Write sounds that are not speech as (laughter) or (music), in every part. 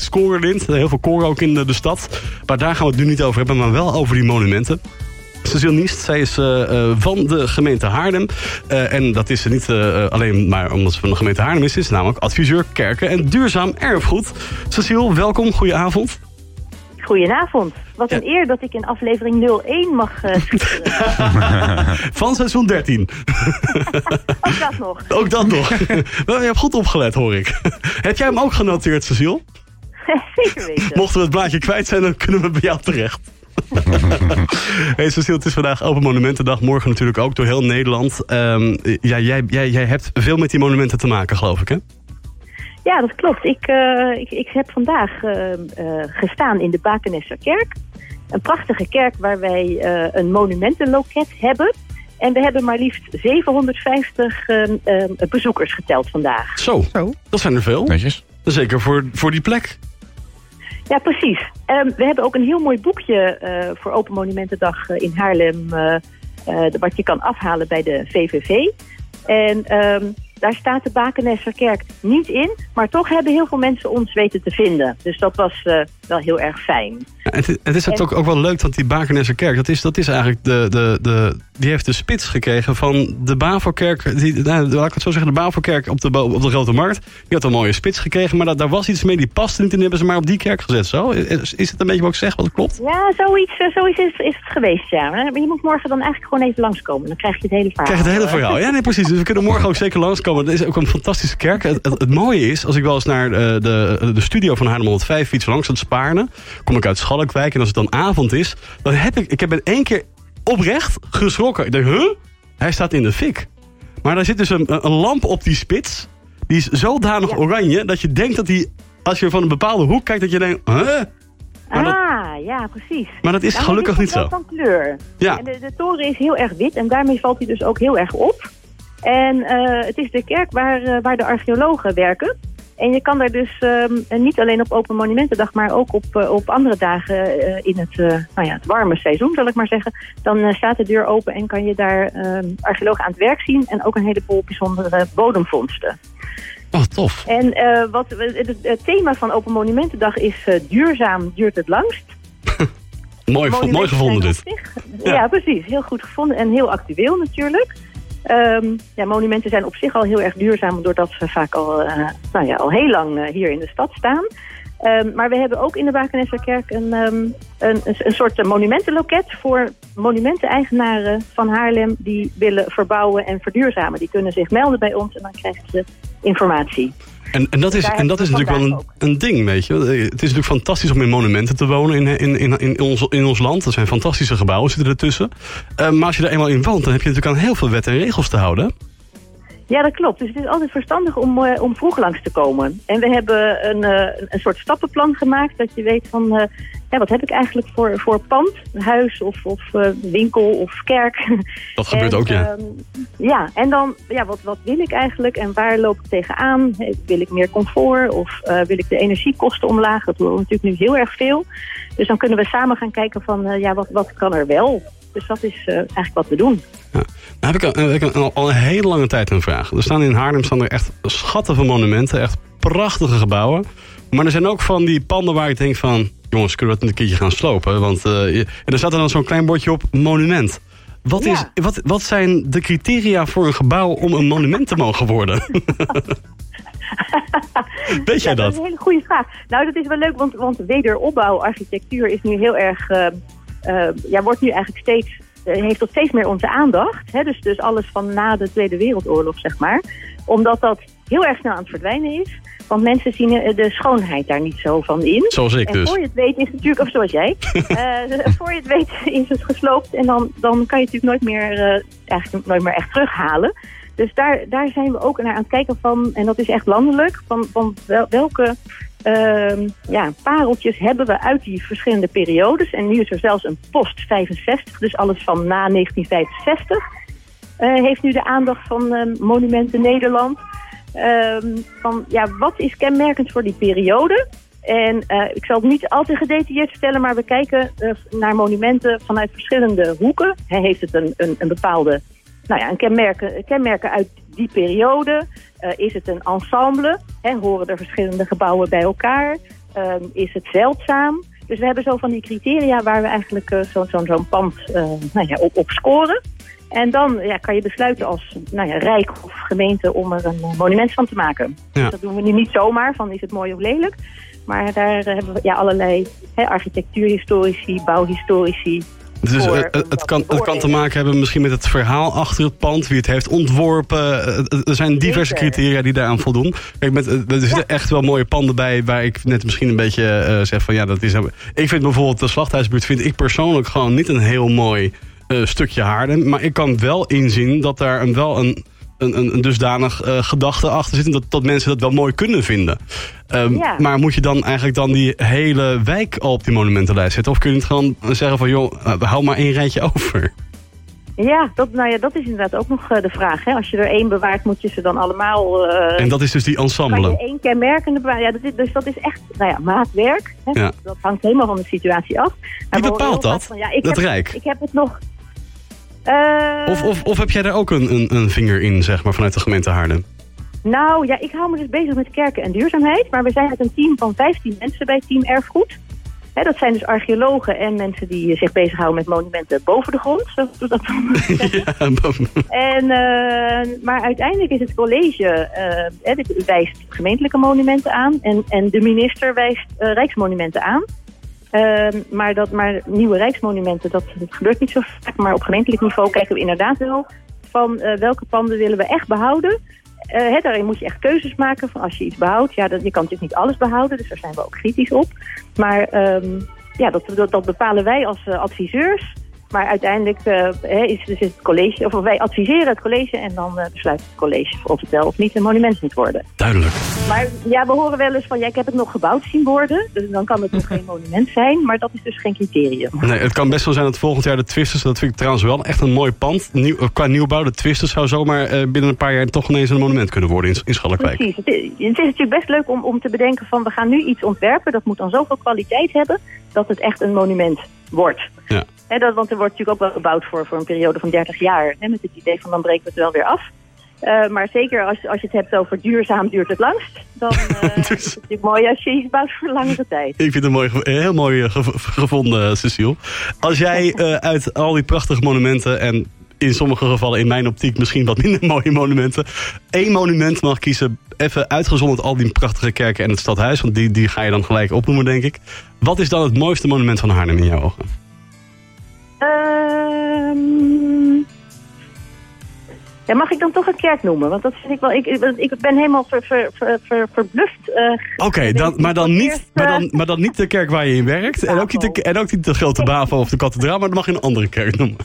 Scorelint. Heel veel koren ook in de, de stad. Maar daar gaan we het nu niet over hebben, maar wel over die monumenten. Cecile Niest, zij is uh, uh, van de gemeente Haarlem. Uh, en dat is ze niet alleen maar omdat ze van de gemeente Haarlem is. Ze is namelijk adviseur kerken en duurzaam erfgoed. Cecile, welkom. Goedenavond. Goedenavond. Wat een eer dat ik in aflevering 01 mag uh, (laughs) Van seizoen 13. (laughs) ook dat nog. Ook dat nog. (laughs) je hebt goed opgelet, hoor ik. Heb jij hem ook genoteerd, Cecile? (laughs) Zeker weten. Mochten we het blaadje kwijt zijn, dan kunnen we bij jou terecht. (laughs) hey Cecile, het is vandaag Open Monumentendag. Morgen natuurlijk ook door heel Nederland. Um, ja, jij, jij, jij hebt veel met die monumenten te maken, geloof ik, hè? Ja, dat klopt. Ik, uh, ik, ik heb vandaag uh, uh, gestaan in de Bakenesser kerk. Een prachtige kerk waar wij een monumentenloket hebben. En we hebben maar liefst 750 bezoekers geteld vandaag. Zo, Zo, dat zijn er veel. Netjes. Zeker voor, voor die plek. Ja, precies. Um, we hebben ook een heel mooi boekje voor Open Monumentendag in Haarlem... wat je kan afhalen bij de VVV. En... Um, daar staat de Bakenesserkerk niet in, maar toch hebben heel veel mensen ons weten te vinden. Dus dat was wel heel erg fijn. Ja, het, het, is en... ook, ook wel leuk, want die Bakenesserkerk, dat is, dat is eigenlijk de, de, de, die heeft de spits gekregen van de Bavelkerk. Die, nou, laat ik het zo zeggen, de Bavelkerk op de, op de Grote Markt. Die had een mooie spits gekregen, maar dat, daar was iets mee, die paste niet. En die hebben ze maar op die kerk gezet. Zo? Is, is het een beetje wat ik zeg, wat klopt? Ja, zoiets, eh, zoiets is, is het geweest, ja. Maar je moet morgen dan eigenlijk gewoon even langskomen. Dan krijg je het hele verhaal. Krijg je het hele verhaal, ja, nee, precies. Dus we kunnen morgen ook zeker langskomen. Het is ook een fantastische kerk. Het, het, het, mooie is, als ik wel eens naar de, de, de studio van Haarlem 105 fiets langs het Kom ik uit Schalkwijk. En als het dan avond is, dan heb ik, ik heb in één keer oprecht geschrokken. Ik denk, huh? Hij staat in de fik. Maar daar zit dus een, een lamp op die spits. Die is zodanig ja. oranje dat je denkt dat die, als je van een bepaalde hoek kijkt, dat je denkt, huh? Maar ah, dat, ja, precies. Maar dat is gelukkig is niet zo. van kleur. Ja. En de, de, toren is heel erg wit en daarmee valt hij dus ook heel erg op. En uh, het is de kerk waar, uh, waar de archeologen werken. En je kan daar dus um, niet alleen op Open Monumentendag, maar ook op, uh, op andere dagen uh, in het, uh, nou ja, het warme seizoen, zal ik maar zeggen. Dan staat de deur open en kan je daar archeologen aan het werk zien en ook een heleboel bijzondere bodemvondsten. Oh, tof. En wat, het, het, thema van Open Monumentendag is duurzaam duurt het langst. (laughs) mooi, mooi gevonden dit. Ja. ja, precies. Heel goed gevonden en heel actueel natuurlijk. Um, ja, monumenten zijn op zich al heel erg duurzaam... doordat ze vaak al, uh, nou ja, al heel lang uh, hier in de stad staan. Um, maar we hebben ook in de Bakenesserkerk een, um, een, een, soort monumentenloket... voor monumenteneigenaren van Haarlem die willen verbouwen en verduurzamen. Die kunnen zich melden bij ons en dan krijgen ze informatie. En, en dat is, en dat is natuurlijk wel een, een, ding, weet je. Het is natuurlijk fantastisch om in monumenten te wonen in, in, in, in, ons, in ons land. Er zijn fantastische gebouwen zitten ertussen. Uh, maar als je er eenmaal in woont, dan heb je natuurlijk aan heel veel wetten en regels te houden. Ja, dat klopt. Dus het is altijd verstandig om, uh, om vroeg langs te komen. En we hebben een, uh, een soort stappenplan gemaakt. Dat je weet van, ja, wat heb ik eigenlijk voor, voor pand? Huis of, of winkel of kerk. (laughs) Dat gebeurt en, ook, ja. Um, ja, en dan, ja, wat, wat wil ik eigenlijk? En waar loop ik tegenaan? Wil ik meer comfort? Of wil ik de energiekosten omlaag? Dat doen we natuurlijk nu heel erg veel. Dus dan kunnen we samen gaan kijken van, ja, wat, wat kan er wel? Dus dat is eigenlijk wat we doen. Ja. Nou heb ik, al, heb ik al, al, een hele lange tijd een vraag. Er staan in Haarlem staan er echt schatten van monumenten. Echt prachtige gebouwen. Maar er zijn ook van die panden waar ik denk van... jongens, kunnen we dat een keertje gaan slopen? Want uh, en er staat er dan zo'n klein bordje op monument. Wat, ja. is, wat, wat zijn de criteria voor een gebouw om een monument te mogen worden? (laughs) Weet jij ja, dat? Dat is een hele goede vraag. Nou, dat is wel leuk, want, want wederopbouwarchitectuur is nu heel erg... Uh, uh, ja, wordt nu eigenlijk steeds, heeft tot steeds meer onze aandacht. Hè? Dus, dus alles van na de Tweede Wereldoorlog, zeg maar. Omdat dat heel erg snel aan het verdwijnen is. Want mensen zien de schoonheid daar niet zo van in. Zoals ik en dus. voor je het weet is het natuurlijk, of zoals jij. uh, (laughs) voor je het weet is het gesloopt. En dan, dan kan je het natuurlijk nooit meer, eigenlijk nooit meer echt terughalen. Dus daar, daar zijn we ook naar aan het kijken van, en dat is echt landelijk, van, van wel, welke uh, ja, pareltjes hebben we uit die verschillende periodes. En nu is er zelfs een post 65, dus alles van na 1965. Uh, heeft nu de aandacht van uh, Monumenten Nederland. Uh, van ja, wat is kenmerkend voor die periode? En uh, ik zal het niet al te gedetailleerd vertellen, maar we kijken uh, naar monumenten vanuit verschillende hoeken. Hij heeft het een, een, een bepaalde, nou ja, een kenmerken, kenmerken uit die periode. Uh, is het een ensemble? Hè, horen er verschillende gebouwen bij elkaar? Ehm, is het zeldzaam? Dus we hebben zo van die criteria waar we eigenlijk uh, zo'n zo, zo pand uh, nou ja, op, op scoren. En dan ja, kan je besluiten als nou ja, rijk of gemeente om er een monument van te maken. Ja. Dus dat doen we nu niet zomaar, van is het mooi of lelijk. Maar daar hebben we ja, allerlei hè, architectuurhistorici, bouwhistorici, dus het, het, kan, het kan te maken hebben misschien met het verhaal achter het pand, wie het heeft ontworpen. Er zijn diverse criteria die daaraan voldoen. Kijk, met, er zitten echt wel mooie panden bij waar ik net misschien een beetje uh, zeg van ja, dat is. Ik vind bijvoorbeeld de slachthuisbuurt vind ik persoonlijk gewoon niet een heel mooi uh, stukje Haarlem. Maar ik kan wel inzien dat daar een, wel een een, een, een dusdanig uh, gedachte achter zit... Dat, dat mensen dat wel mooi kunnen vinden. Um, ja. Maar moet je dan eigenlijk dan die hele wijk al op die monumentenlijst zetten? Of kun je het gewoon zeggen van... joh, uh, hou maar één rijtje over? Ja, dat, nou ja, dat is inderdaad ook nog uh, de vraag. Hè? Als je er één bewaart, moet je ze dan allemaal... en dat is dus die ensemble? Kan je één kenmerkende. Ja, dat is, dus dat is echt nou ja, maatwerk. Hè? Ja. Dat hangt helemaal van de situatie af. Wie bepaalt dat? Van, ja, ik dat heb, Rijk? Ik heb het nog... Uh, of, of, of heb jij daar ook een, een, een vinger in, zeg maar, vanuit de gemeente Haarlem? Nou ja, ik hou me dus bezig met kerken en duurzaamheid. Maar we zijn met een team van 15 mensen bij Team Erfgoed. He, dat zijn dus archeologen en mensen die zich bezighouden met monumenten boven de grond. Zo dat (laughs) ja, boven. En, uh, maar uiteindelijk is het college, uh, dit wijst gemeentelijke monumenten aan. En, en de minister wijst uh, rijksmonumenten aan. Uh, maar, dat, maar nieuwe rijksmonumenten, dat, dat, gebeurt niet zo vaak. Maar op gemeentelijk niveau kijken we inderdaad wel van uh, welke panden willen we echt behouden. Uh, daarin moet je echt keuzes maken van als je iets behoudt. Ja, dat, je kan natuurlijk niet alles behouden, dus daar zijn we ook kritisch op. Maar um, ja, dat, dat, bepalen wij als uh, adviseurs. Maar uiteindelijk uh, is, dus het college, of wij adviseren het college en dan uh, besluit het college of het wel of niet een monument moet worden. Duidelijk. Maar ja, we horen wel eens van, ja, ik heb het nog gebouwd zien worden, dus dan kan het nog geen monument zijn, maar dat is dus geen criterium. Nee, het kan best wel zijn dat volgend jaar de Twisters, dat vind ik trouwens wel echt een mooi pand, nieuw, qua nieuwbouw, de Twisters zou zomaar uh, binnen een paar jaar toch ineens een monument kunnen worden in, in Schalkwijk. Precies. Het is, het is natuurlijk best leuk om, om te bedenken van, we gaan nu iets ontwerpen, dat moet dan zoveel kwaliteit hebben, dat het echt een monument wordt. Ja. He, dat, want er wordt natuurlijk ook wel gebouwd voor, voor een periode van 30 jaar. He, met het idee van dan breken we het wel weer af. Uh, maar zeker als, als je het hebt over duurzaam duurt het langst. Dan uh, (laughs) dus... is het natuurlijk mooi als je iets bouwt voor langere tijd. Ik vind het een, mooi, heel mooi uh, gevonden, Cecile. Als jij (laughs) uit al die prachtige monumenten en in sommige gevallen in mijn optiek misschien wat minder (laughs) mooie monumenten. één monument mag kiezen, even uitgezonderd al die prachtige kerken en het stadhuis. Want die, die ga je dan gelijk opnoemen, denk ik. Wat is dan het mooiste monument van Haarlem in jouw ogen? Ja, mag ik dan toch een kerk noemen? Want dat vind ik wel. Ik, ik ben helemaal ver, ver, ver, verbluft. Uh, Oké, okay, dan, maar, dan niet, maar, dan, maar dan niet de kerk waar je in werkt. En ook, niet de, en ook niet de Grote Bavo of de Kathedraal, maar dan mag je een andere kerk noemen.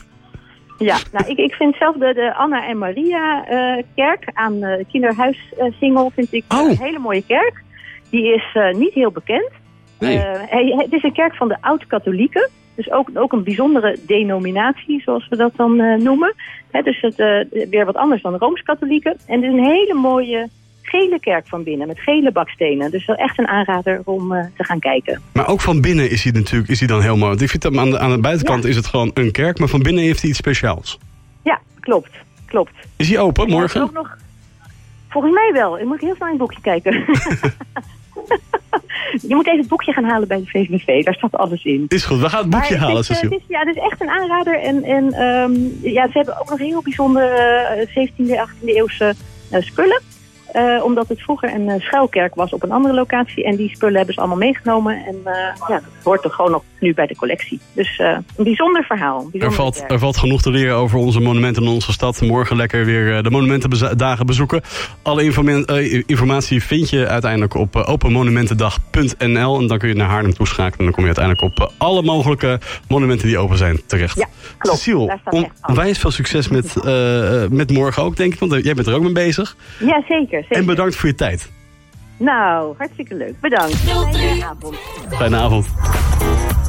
Ja, nou, ik, ik vind zelf de, de Anna en Maria uh, kerk aan uh, Kinderhuis Singel vind ik oh. een hele mooie kerk. Die is niet heel bekend. Nee. het is een kerk van de oud-katholieken. Dus ook, ook een bijzondere denominatie, zoals we dat dan uh, noemen. He, dus het, uh, weer wat anders dan de Rooms-Katholieken. En het is een hele mooie gele kerk van binnen, met gele bakstenen. Dus wel echt een aanrader om uh, te gaan kijken. Maar ook van binnen is hij natuurlijk is hij dan heel mooi. Want ik vind dat aan de, aan de buitenkant ja. is het gewoon een kerk, maar van binnen heeft hij iets speciaals. Ja, klopt. klopt. Is hij open morgen? Ook nog, volgens mij wel. Ik moet heel snel in het boekje kijken. (laughs) je moet even het boekje gaan halen bij de VVV. Daar staat alles in. Is goed, we gaan het boekje halen, is, het is, Ja, het is echt een aanrader. En, en um, ja, ze hebben ook nog heel bijzondere uh, 17e, 18e eeuwse uh, spullen. Uh, omdat het vroeger een uh, schuilkerk was op een andere locatie. En die spullen hebben ze allemaal meegenomen. En uh, ja, dat hoort er gewoon nog nu bij de collectie. Dus een bijzonder verhaal. Een bijzonder er, valt, er valt genoeg te leren over onze monumenten in onze stad. Morgen lekker weer de monumentendagen bezoeken. Alle informatie vind je uiteindelijk op openmonumentendag.nl. En dan kun je naar Haarlem toeschakelen. En dan kom je uiteindelijk op alle mogelijke monumenten die open zijn terecht. Ja, klopt. Cecile, onwijs veel succes met, met morgen ook, denk ik. Want jij bent er ook mee bezig. Ja, zeker. Zeker. En bedankt voor je tijd. Nou, hartstikke leuk. Bedankt. Fijne avond. Fijne avond.